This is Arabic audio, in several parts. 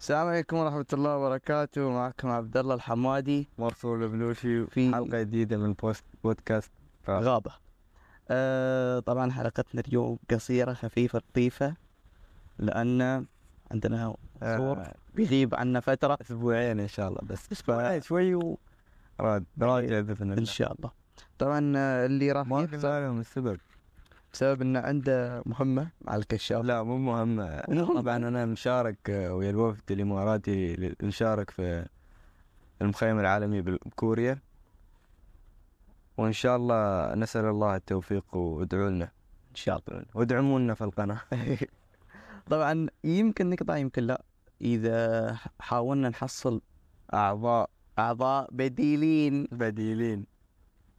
السلام عليكم ورحمة الله وبركاته. معكم عبد الله الحمادي. مرسول البلوشي في- حلقة جديدة من بوست بودكاست غابة. آه طبعا حلقتنا اليوم قصيرة خفيفة لطيفة لأن عندنا صور. آه، بيغيب عنا فترة. أسبوعين إن شاء الله بس. أسبوعين. شوي و راد راجع بإذن إن الله شاء الله. طبعا اللي راح ما لهم السبب. بسبب انه عنده مهمة مع الكشاف. لا مو مهم طبعا أنا مشارك آه، ويا الوفد الإماراتي ل- نشارك في المخيم العالمي بكوريا. وإن شاء الله نسأل الله التوفيق وادعوا لنا. إن شاء الله. وادعمونا في القناة. طبعا يمكن نقطع يمكن لا. إذا حاولنا نحصل أعضاء أعضاء بديلين. بديلين.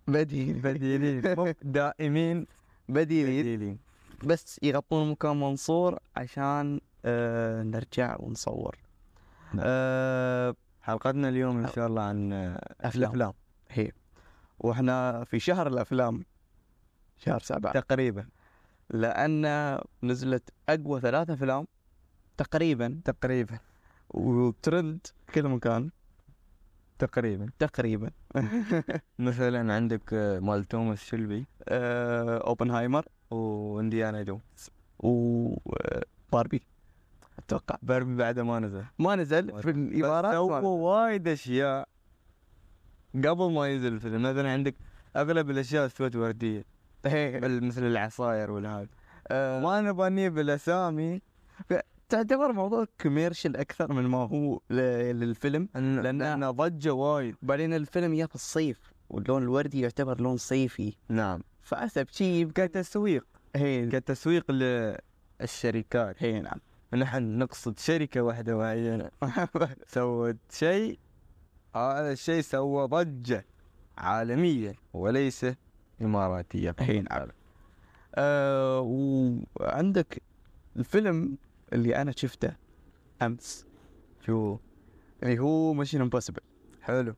بديل بديلين. مو دائمين. بديلين بديلين بس يغطون مكان منصور عشان آه نرجع ونصور. نعم. آه حلقتنا اليوم إن شاء الله عن آه، أفلام. الأفلام. هي. وإحنا في شهر الأفلام. شهر سبعة. تقريبا. لأن نزلت أقوى ثلاث أفلام تقريبا. تقريبا. وترند كل مكان. تقريبا. تقريبا. مثلا عندك آه، مال توماس شلبي آه أوبنهايمر وإنديانا جونز. وباربي أتوقع. باربي بعد ما نزل. ما نزل في الإمارات. سووا. وايد أشياء قبل ما ينزل الفيلم. مثلا عندك أغلب الأشياء استوت وردية. بل- مثل العصاير والهذا. آه. ما نبغى نجيب الأسامي. تعتبر موضوع commercial أكثر من ما هو للفيلم؟ لأن- لأنه ضجة وايد. بعدين الفيلم يا في الصيف واللون الوردي يعتبر لون صيفي. نعم. فأسب شيء كتسويق هي كتسويق للشركات. هي نعم. نحن نقصد شركة واحدة معينه سوت شيء هذا الشيء سوى ضجة عالمية وليس إماراتية. هي نعم. آه وعندك الفيلم اللي أنا شفته أمس. شو؟ اللي هو Mission Impossible حلو.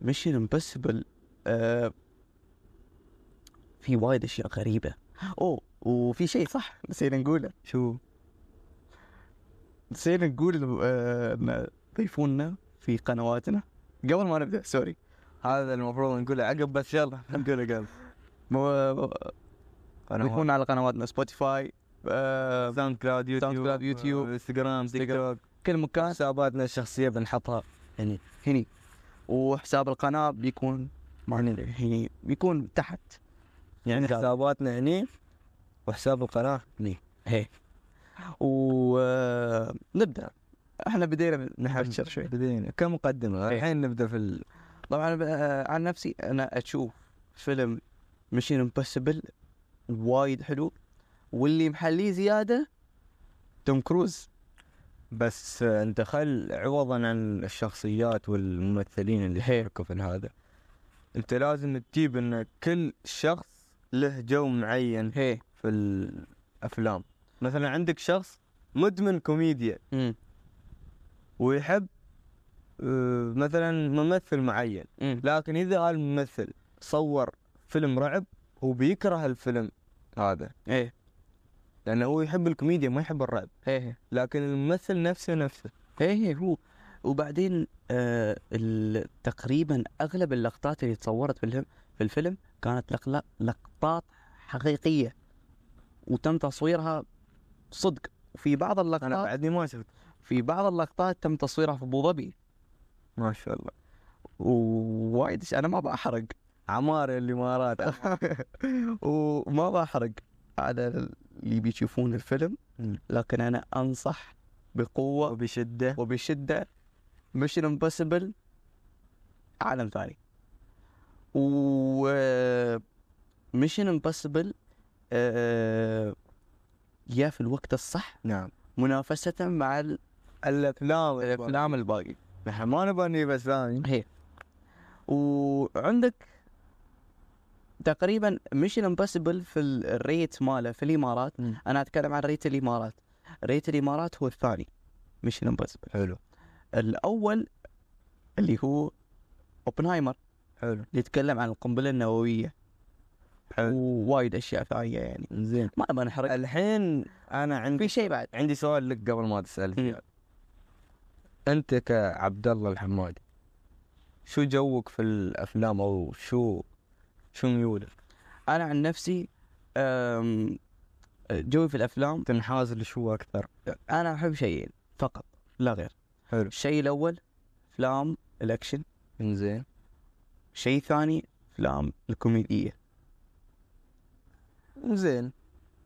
Mission Impossible آه في وايد أشياء غريبة. أوه وفي شيء صح نسينا نقوله. شو؟ نسينا نقول آه ضيفونا في قنواتنا. قبل ما نبدأ sorry. هذا المفروض نقوله. عقب بس يلا نقوله قبل. مو-. يكون على قنواتنا Spotify SoundCloud YouTube SoundCloud، YouTube، Instagram Tik. Tok كل مكان. حساباتنا الشخصية بنحطها يعني هني. وحساب القناة بيكون هني بيكون تحت. يعني. حساباتنا هني وحساب القناة هني هي. ونبدأ إحنا بدينا نحشر شوي. بدينا. كمقدمة. إيه. الحين نبدأ في ال... طبعا آه، عن نفسي أنا أشوف فيلم Mission Impossible وايد حلو. واللي محليه زيادة توم كروز. بس انت خل عوضا عن الشخصيات والممثلين اللي هي. يشاركوا في هذا انت لازم تجيب إن كل شخص له جو معين هي. في الأفلام. مثلا عندك شخص مدمن كوميديا. مم. ويحب آه، مثلا ممثل معين. مم. لكن إذا الممثل صور فيلم رعب هو بيكره الفيلم هذا. إيه. لأنه هو يحب الكوميديا ما يحب الرعب. هي هي لكن الممثل نفسه نفسه. هي هي هو. وبعدين آه تقريبا أغلب اللقطات اللي تصورت في الفيلم في الفيلم كانت لقطات حقيقية. وتم تصويرها صدق. وفي بعض أنا اللقطات بعدني ما شفت. في بعض اللقطات تم تصويرها في أبو ظبي. ما شاء الله. ووايد أنا ما بحرق عمار الامارات وما بحرق على اللي بيشوفون الفيلم. لكن أنا أنصح بقوة وبشدة. وبشدة Mission Impossible عالم ثاني. و Mission Impossible يا في الوقت الصح نعم. منافسة مع ال- الأفلام الأفلام الباقي نحن ما نبغى نجيب اسامي هي. وعندك تقريبا Mission Impossible في ال- ال rate ماله في الإمارات. مم. أنا أتكلم عن rate الإمارات. rate الإمارات هو الثاني. Mission Impossible حلو. الأول اللي هو اوبنهايمر حلو. اللي يتكلم عن القنبلة النووية. حلو. ووايد أشياء ثانية يعني. زين. ما نبغى نحرق. الحين أنا عندي في شيء بعد. عندي سؤال لك قبل ما تسأل. فيه أنت كعبد الله الحمادي شو جوك في الأفلام أو شو شو ميولك أنا عن نفسي جوي في الأفلام تنحاز لشو أكثر؟ أنا أحب شيئين فقط لا غير. حلو. الشيء الأول افلام الأكشن. إنزين. الشيء الثاني افلام الكوميدية. زين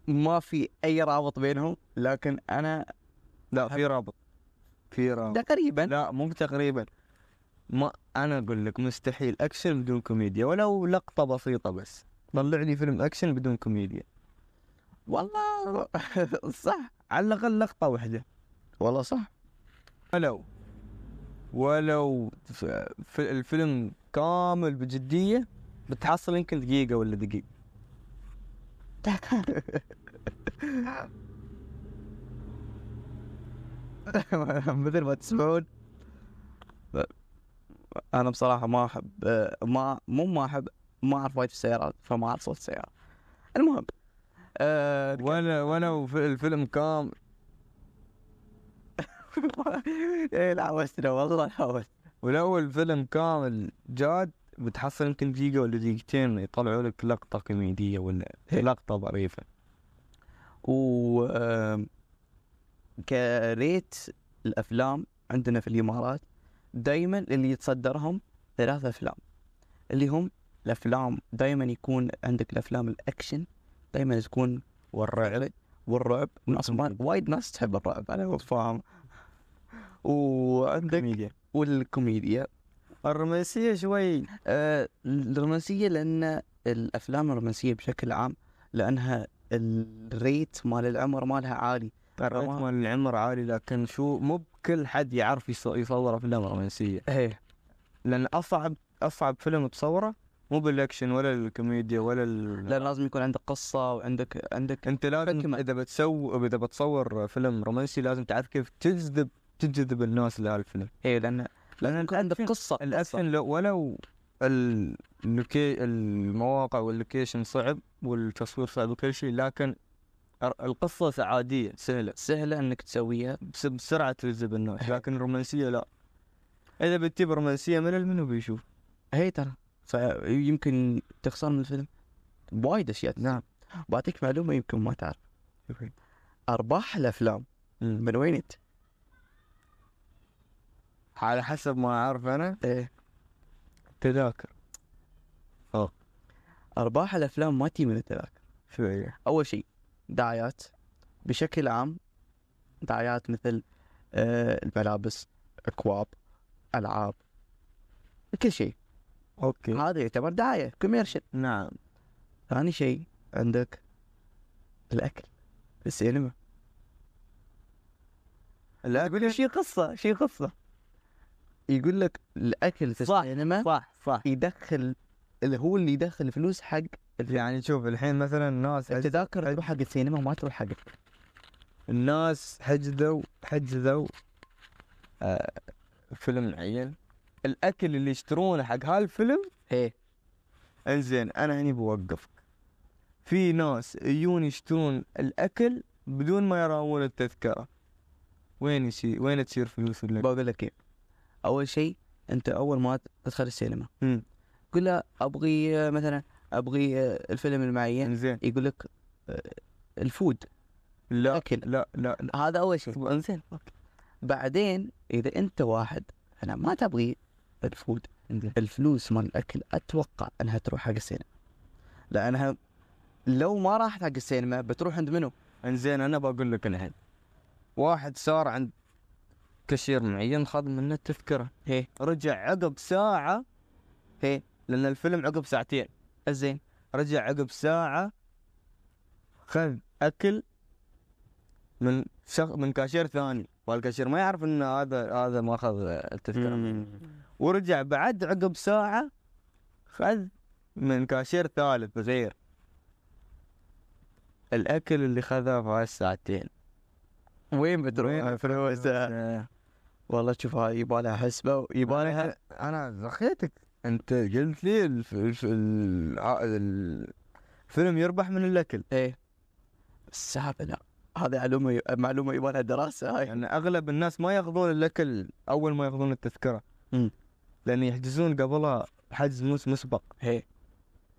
ما في أي رابط بينهم لكن أنا لا في رابط. في رابط. تقريبا. لا مو تقريبا. ما أنا أقول لك مستحيل أكشن بدون كوميديا ولو لقطة بسيطة بس. طلع لي فيلم أكشن بدون كوميديا. والله صح على الأقل لقطة واحدة. والله صح. ولو ولو ف- ف- الفيلم كامل بجدية بتحصل يمكن دقيقة ولا دقيقة. مثل ما تسمعون. أنا بصراحة ما أحب ما مو ما أحب ما أعرف وايد في السيارات فما أعرف صوت السيارة. المهم أه ولا ولو في الفيلم كامل إيه لا حوستنا والله حوست ولو الفيلم كامل جاد بتحصل يمكن دقيقة ولا دقيقتين يطلعوا لك لقطة كوميدية ولا لقطة ظريفة. و كريت الأفلام عندنا في الإمارات. دائما اللي يتصدرهم ثلاث أفلام اللي هم الأفلام دائما يكون عندك الأفلام الأكشن دائما تكون والرعب والرعب ناس وايد ناس تحب الرعب أنا فاهم. وعندك كوميديا. والكوميديا. الرومانسية شوي. آه، الرومانسية لأن الأفلام الرومانسية بشكل عام لأنها ال rate مال العمر مالها عالي. ال rate. مال العمر عالي لكن شو مو بكل حد يعرف يص- يصور افلام رومانسيه إيه لأن أصعب أصعب فيلم تصوره مو بالأكشن ولا الكوميديا ولا ال... لا لازم يكون عندك قصة وعندك عندك أنت لازم حبكة. إذا بتسوي إذا بتصور فيلم رومانسي لازم تعرف كيف تجذب تجذب الناس لهالفيلم إيه لأن لازم يكون عندك قصة. الأكشن لو ولو ال- ال loca- المواقع وال location صعب والتصوير صعب وكل شيء لكن القصة عادية سهلة. سهلة إنك تسويها بس بسرعة تجذب الناس لكن الرومانسية لا. إذا بتجيب رومانسية من منو بيشوف هي ترى. فيمكن تخسر من الفيلم. وايد أشياء. نعم. بعطيك معلومة يمكن ما تعرف. أرباح الأفلام. من وين أنت؟ على حسب ما أعرف أنا. إيه. تذاكر. أرباح الأفلام ما تجي من التذاكر. شوية أول شيء دعايات بشكل عام دعايات مثل آه، الملابس اكواب ألعاب كل شيء. okay. هذا يعتبر دعايه commercial نعم. ثاني شيء عندك الأكل في السينما. يقول لك شي قصة شي قصة. يقول لك الأكل في صح، السينما صح صح. يدخل اللي هو اللي يدخل فلوس حق يعني شوف الحين مثلا الناس التذاكر تروح حق السينما ما تروح حق الناس حجزوا حجزوا آه فيلم معين. الأكل اللي يشترونه حق هالفيلم إيه. إنزين أنا هني بوقفك. في ناس يجون يشترون الأكل بدون ما يراون التذكرة. وين يصير وين تصير فلوس الاكل بقول لك إيه. أول شيء أنت أول ما تدخل السينما قل له أبغي مثلا أبغي آه، الفيلم المعين إنزين. يقول لك آه، الفود. لا أكل. لا لا. لا هذا أول شيء. إنزين. بعدين إذا أنت واحد أنا ما تبغي ال food. الفلوس مال الأكل أتوقع أنها تروح حق السينما. لأنها لو ما راحت حق السينما بتروح عند منو؟ إنزين أنا بقول لك الحين واحد صار عند كاشير معين خذ منه التذكرة. هي رجع عقب ساعة هي لأن الفيلم عقب ساعتين. الزين رجع عقب ساعة خذ أكل من شخ... من كاشير ثاني. والكاشير ما يعرف إن هذا هذا ما أخذ التذكرة. ورجع بعد عقب ساعة خذ من كاشير ثالث غير الأكل اللي خذه في هالساعتين وين بتروح؟ فلوسه؟ والله شوف هاي يبالها حسبه يبالها أنا زخيتك. انت قلت لي الف... الف... ال... ع- ال- الفيلم يربح من الأكل. إيه. بس هذا لا هذه معلومة معلومة يبغى لها دراسة هاي. يعني أغلب الناس ما يأخذون الأكل أول ما يأخذون التذكرة. مم. لأن يحجزون قبلها حجز مس مسبق. هي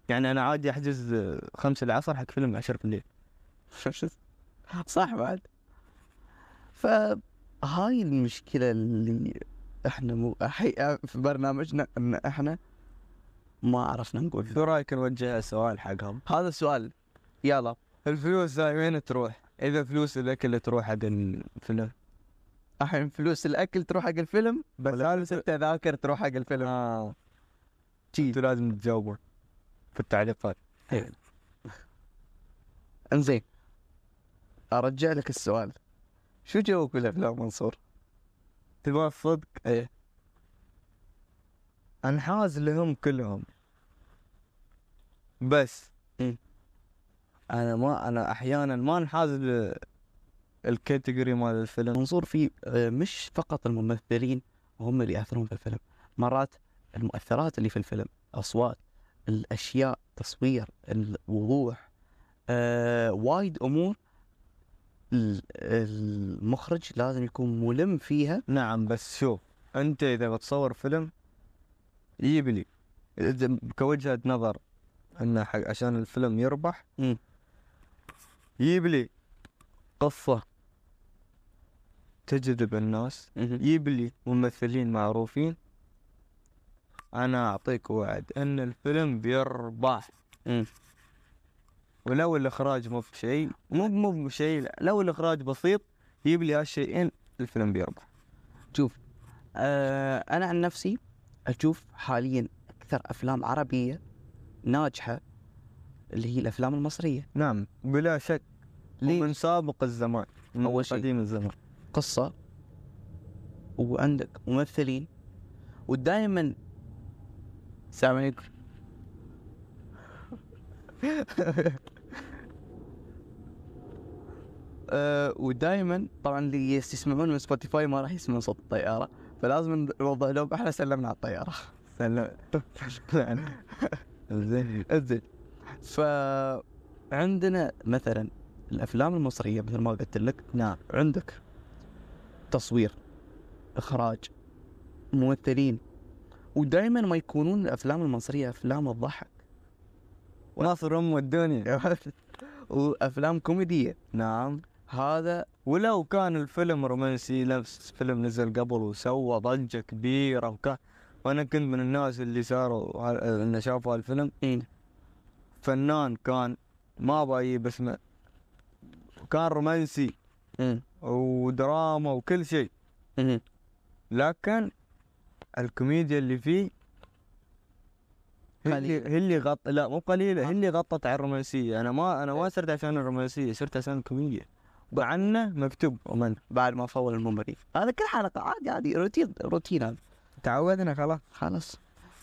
يعني أنا عادي أحجز خمسة العصر حق فيلم عشرة بالليل. صح بعد. فهاي المشكلة اللي إحنا مو حي... في برنامجنا إن إحنا ما عرفنا نقول. شو رأيك نوجه سؤال حقهم؟ هذا السؤال يلا. الفلوس هاي وين تروح؟ إذا فلوس الأكل تروح حق الفيلم الحين فلوس الأكل تروح حق الفيلم بس فلوس التذاكر تروح حق الفيلم. آه. أنتوا لازم تجاوبون في التعليقات. إنزين أرجع لك السؤال. شو جوك بالأفلام منصور؟ تبغى الصدق إيه. انحاز لهم كلهم. بس. مم. أنا ما أنا أحيانا ما انحاز ل- الكاتيجوري مال الفيلم. منصور في آه، مش فقط الممثلين هم اللي يأثرون في الفيلم. مرات المؤثرات اللي في الفيلم أصوات الأشياء تصوير الوضوح آه وايد أمور المخرج لازم يكون ملم فيها. نعم بس شوف أنت إذا بتصور فيلم يجيب لي. إذا كوجهة نظر إنه حق عشان الفيلم يربح مم. يجيب لي قصة تجذب الناس يجيب لي ممثلين معروفين. أنا أعطيك وعد إن الفيلم بيربح. ولو الإخراج مو بشيء مو مو بشيء لو الإخراج بسيط يجيب لي هالشيئين الفيلم بيربح. شوف آه أنا عن نفسي أشوف حاليا أكثر أفلام عربية ناجحة اللي هي الأفلام المصرية. نعم بلا شك. ليش؟ من سابق الزمان من أول شيء. قديم الزمان. قصة وعندك ممثلين ودائما السلام عليكم أه ودائما طبعا اللي يسمعون من سبوتيفاي ما راح يسمعون صوت الطيارة فلازم نوضح لهم إحنا سلمنا على الطيارة. سلام زين. زين. فعندنا مثلا الأفلام المصرية مثل ما قلت لك. نعم. عندك تصوير إخراج ممثلين. ودائما ما يكونون الأفلام المصرية أفلام تضحك ناصر أم الدنيا. وأفلام كوميدية. نعم. هذا ولو كان الفيلم رومانسي نفس فيلم نزل قبل وسوى ضجة كبيرة وكان وأنا كنت من الناس اللي صاروا انه شافوا الفيلم إيه. فنان كان ما باجيب اسمه كان رومانسي. ودراما وكل شيء. لكن الكوميديا اللي فيه هي اللي قليلة. هي اللي غط لا مو قليلة هي اللي غطت على الرومانسية أنا ما أنا ما صرت عشان الرومانسية صرت عشان الكوميديا وعنه مكتوب. ومن بعد ما full ال memory هذا كل حلقة عادي عادي روتين روتين هذا. تعودنا خلاص. خلاص.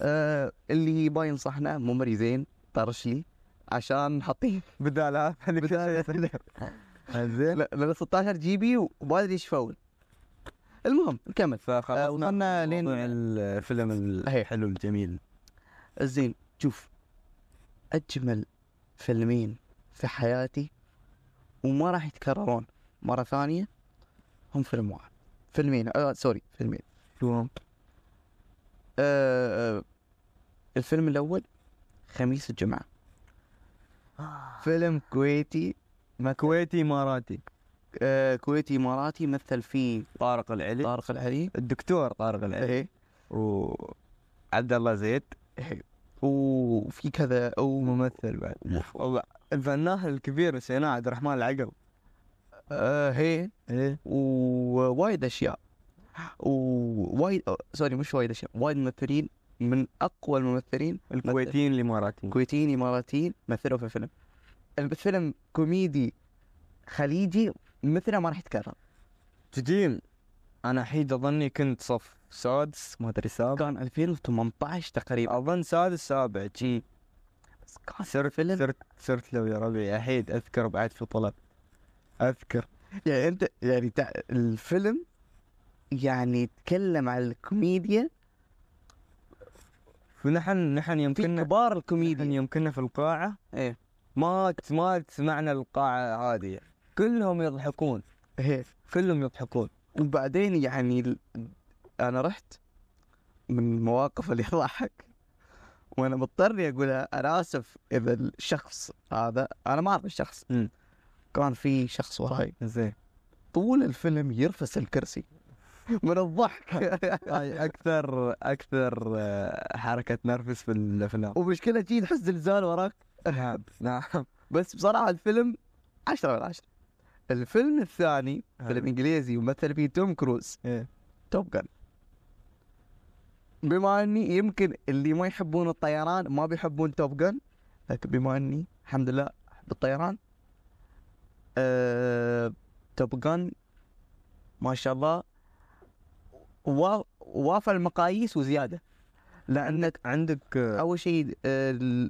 آه اللي يبغى ينصحنا memory زين طرش لي عشان نحطيه بدال هذا بدال زين. لا لأن 16 GB وما أدري إيش full. المهم نكمل. فخلاص آه، وصلنا لين- الفيلم الحلو الجميل. زين شوف أجمل فيلمين في حياتي وما راح يتكررون. مرة ثانية هم فيلم واحد فيلمين آه sorry فيلمين. شو هم؟ آه آه الفيلم الأول خميس الجمعة. فيلم كويتي كويتي إماراتي. آه كويتي إماراتي مثل فيه طارق العلي. طارق العلي. الدكتور طارق العلي. إيه. وعبد الله زيد. إيه. وفي كذا وممثل بعد. الفنان الكبير نسيناه عبد الرحمن العقب. آه هي. إيه. ووايد أشياء. ووايد أو sorry مش وايد أشياء وايد ممثلين من أقوى الممثلين. الكويتيين الاماراتيين كويتيين اماراتيين مثلوا في الفيلم الفيلم كوميدي خليجي مثله ما راح يتكرر. تجين أنا حيد أظني كنت صف سادس ما أدري سابع. كان 2018 تقريبا. أظن سادس سابع جي. صرت فيلم. صرت صرت له يا ربي يا حيد أذكر بعد في طلب. أذكر. يعني أنت يعني تع... الفيلم يعني يتكلم عن الكوميديا. فنحن نحن في يمكننا كبار نحن الكوميديا. يمكننا في القاعة إيه. ما ما سمعنا القاعة هذه. كلهم يضحكون. هي كلهم يضحكون. وبعدين يعني ال- أنا رحت من المواقف اللي تضحك وأنا مضطر اقولها أنا آسف إذا الشخص هذا أنا ما أعرف الشخص. مم. كان في شخص وراي. زين. طول الفيلم يرفس الكرسي. من الضحك. هاي أكثر أكثر آه، حركة نرفز في الافلام ومشكلة جي تحس زلزال وراك. نعم نعم. بس بصراحة الفيلم عشرة من عشرة. الفيلم الثاني. فيلم إنجليزي ومثل فيه توم كروز. إيه. Top Gun. بما أني يمكن اللي ما يحبون الطيران ما بيحبون Top Gun لكن بما أني الحمد لله أحب الطيران أه توب جن ما شاء الله وا- وافى المقاييس وزيادة. لانك عندك آه، أول شيء آه،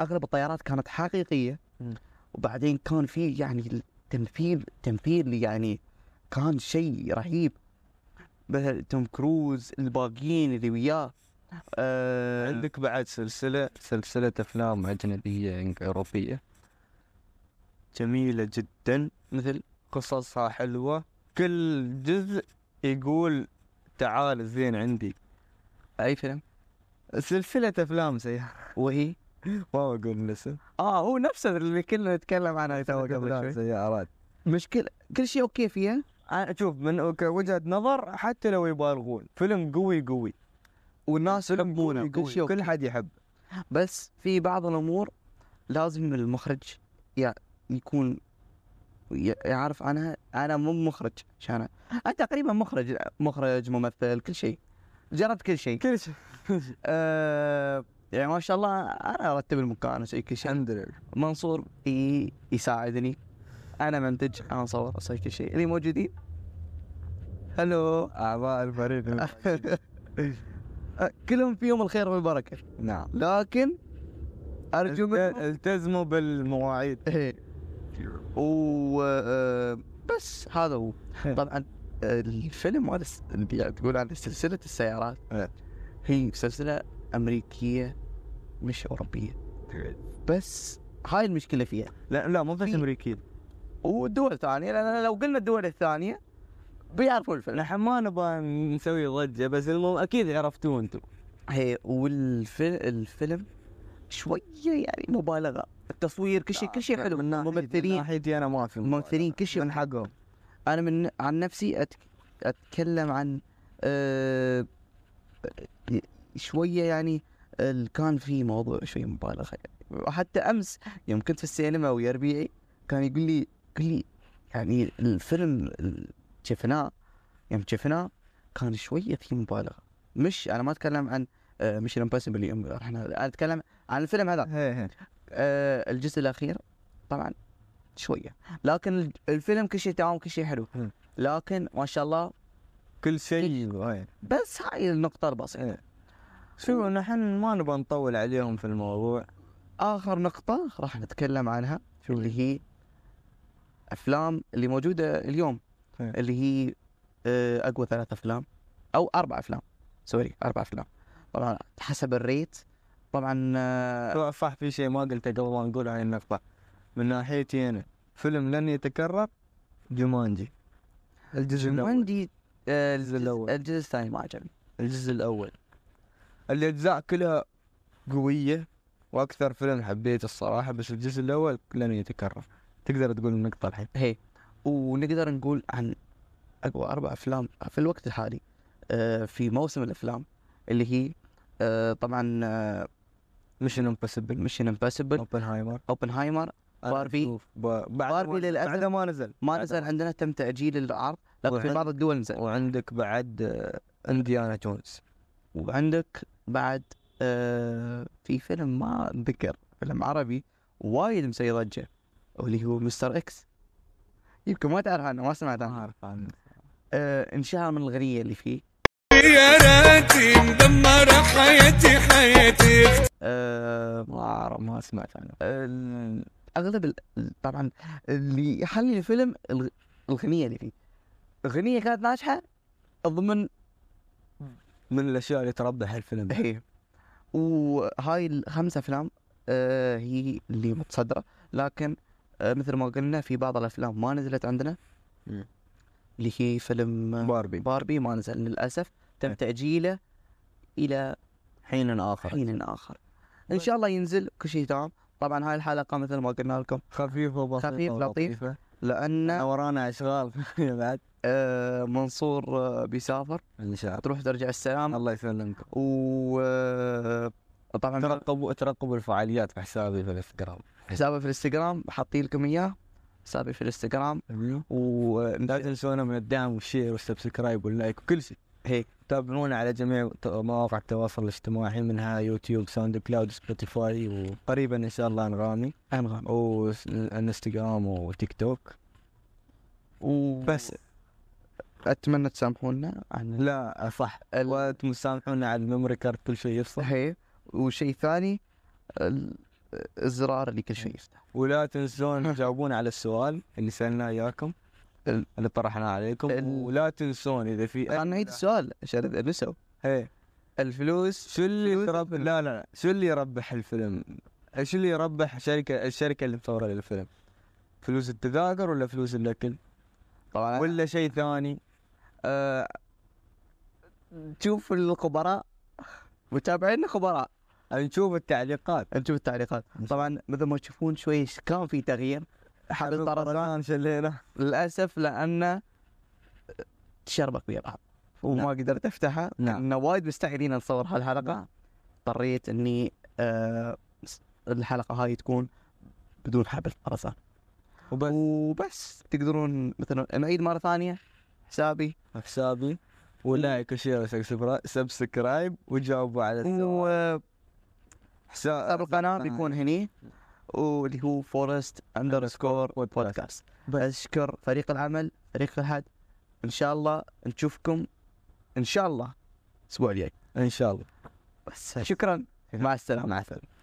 أغلب الطيارات كانت حقيقية. وبعدين كان في يعني التمثيل تمثيل يعني كان شيء رهيب. مثل توم كروز الباقيين اللي وياه. آه عندك بعد سلسلة سلسلة أفلام أجنبية أوروبية. جميلة جدا. مثل قصصها حلوة. كل جزء يقول تعال زين عندي. أي فيلم؟ سلسلة أفلام سيارة وهي؟ ما بقول الاسم آه هو نفسه اللي كنا نتكلم عنه تو قبل سيارات مشكلة كل شيء أوكي فيها؟ شوف من وجهة نظر حتى لو يبالغون فيلم قوي قوي. والناس يحبونه كل شيء كل. حد يحب. بس في بعض الأمور لازم المخرج يع- يكون يعرف عنها أنا مو مخرج عشان أنا تقريبا مخرج مخرج ممثل كل شيء. جربت كل شيء. كل شيء. أه يعني ما شاء الله أنا أرتب المكان أسوي كل شيء. الحمد لله. منصور يساعدني. أنا منتج أنا اصور أسوي كل شيء. اللي موجودين؟ هلو. أعضاء الفريق. كلهم فيهم الخير والبركة. نعم. لكن أرجو منكم التزموا بالمواعيد. إيه. و آه، بس هذا هو. طبعا آه، الفيلم هذا اللي تقول عن سلسلة السيارات. إيه. هي سلسلة أمريكية مش أوروبية. بس هاي المشكلة فيها. لا لا مو بس في- امريكي ودول ثانية لأن لو قلنا الدول الثانية بيعرفوا الفيلم نحن ما نبغى نسوي ضجة بس المهم أكيد عرفتوه أنتم. هي والفيلم شوية يعني مبالغة. التصوير كل شيء كل شيء حلو. من ممثلين ناحيتي أنا ما في ممثلين كل شيء من حقهم. أنا من عن نفسي أت... أتكلم عن أه... شوية يعني كان في موضوع شوية مبالغة يعني. وحتى أمس يوم كنت في السينما ويا ربيعي كان يقول لي لي يعني الفيلم ال- شفناه يوم شفناه كان شوية في مبالغة. مش أنا ما أتكلم عن مش امبوسيبل اليوم إحنا أنا أتكلم عن الفيلم هذا. هي هي. آه، الجزء الأخير طبعا شوية. لكن الفيلم كل شيء تمام كل شيء حلو. لكن ما شاء الله كل شيء بس هاي النقطة البسيطة. إيه. شو نحن ما نبغى نطول عليهم في الموضوع. آخر نقطة راح نتكلم عنها شو اللي هي؟ أفلام اللي موجودة اليوم إيه. اللي هي آه، أقوى ثلاث أفلام أو أربع أفلام. sorry أربع أفلام. طبعا حسب ال rate. طبعا آه، صح صح في شيء ما قلته قبل ما نقول عن النقطة. من ناحيتي أنا فيلم لن يتكرر جومانجي. الجزء الأول. جومانجي آه، الجزء الأول. الجزء الثاني ما عجبني. الجزء الأول. الأجزاء كلها قوية وأكثر فيلم حبيته الصراحة بس الجزء الأول لن يتكرر. تقدر تقول النقطة الحين. هي ونقدر نقول عن أقوى أربع أفلام في الوقت الحالي آه، في موسم الأفلام اللي هي آه، طبعا Mission Impossible Mission Impossible اوبنهايمر اوبنهايمر باربي. باربي للأسف بعد ما نزل. ما نزل عندنا تم تأجيل العرض لكن في بعض الدول نزل. وعندك بعد آه، انديانا جونز وعندك بعد آه، في فيلم ما ذكر فيلم عربي وايد مسوي ضجه واللي هو مستر إكس. يمكن ما تعرف عنه ما سمعت ما عنه أعرف عنه. آه انشهر من الغنية اللي فيه. سياراتي مدمرة حياتي حياتي. آه ما أعرف ما سمعت عنه. ال- أغلب طبعا اللي يحلي الفيلم الغ- الغنية اللي فيه. الغنية كانت ناجحة ضمن من الأشياء اللي تربح الفيلم هي وهاي الخمس أفلام آه هي اللي متصدرة. لكن آه، مثل ما قلنا في بعض الأفلام ما نزلت عندنا. اللي هي فيلم آه، باربي. باربي ما نزل للأسف. تم إيه. تأجيله إلى حين آخر. حين آخر. إن شاء الله ينزل كل شيء تمام. طبعا هاي الحلقة مثل ما قلنا لكم خفيفة بسيطه خفيف، لطيف. لأن ورانا أشغال. بعد. آه، منصور آه، بيسافر. إن شاء الله. تروح ترجع السلام. الله يسلمكم. و آه، طبعا ترقبوا ترقبوا الفعاليات في حسابي في الانستغرام. حسابي في الانستغرام حاطين لكم إياه. حسابي في الانستغرام. لا و تنسونا من الدعم وال share وال subscribe وال like وكل شيء. هيك. تابعونا على جميع مواقع التواصل الاجتماعي. منها يوتيوب ساوند كلاود سبوتيفاي وقريبا إن شاء الله انغامي انغام وانستغرام وتيك توك. وبس بس. أتمنى تسامحونا عن لا صح. وأنتم سامحونا على ال memory card كل شيء يفصل. هي. وشيء ثاني الزرار اللي كل شيء يفتح. ولا تنسون تجاوبون على السؤال اللي سألناه إياكم ال- اللي طرحناه عليكم. ال- ولا تنسون إذا في أنا نعيد السؤال عشان نسوا هي الفلوس شو اللي يربح لا لا شو اللي يربح الفيلم؟ شو اللي يربح الشركة الشركة اللي مصوره للفيلم فلوس التذاكر ولا فلوس الأكل؟ طبعا ولا شيء ثاني؟ آه تشوف الخبراء. متابعينا خبراء نشوف التعليقات. نشوف التعليقات. طبعا مثل ما تشوفون شوي كان في تغيير. حبل طرزان شلينا للأسف لأن تشربك ويا بعض وما نعم. قدرت أفتحها. نعم. لأن وايد مستعجلين نصور هالحلقة. اضطريت إني آه الحلقة هاي تكون بدون حبل طرزان. وبس. وبس. تقدرون مثلا نعيد مرة ثانية. حسابي. حسابي. و like و share و subscribe. وجاوبوا على السؤال. حساب القناة بيكون هني واللي هو Forest underscore podcast أشكر فريق العمل فريق الحد إن شاء الله نشوفكم إن شاء الله. الأسبوع الجاي. إن شاء الله. بس. شكرا. مع السلامة. مع السلامة.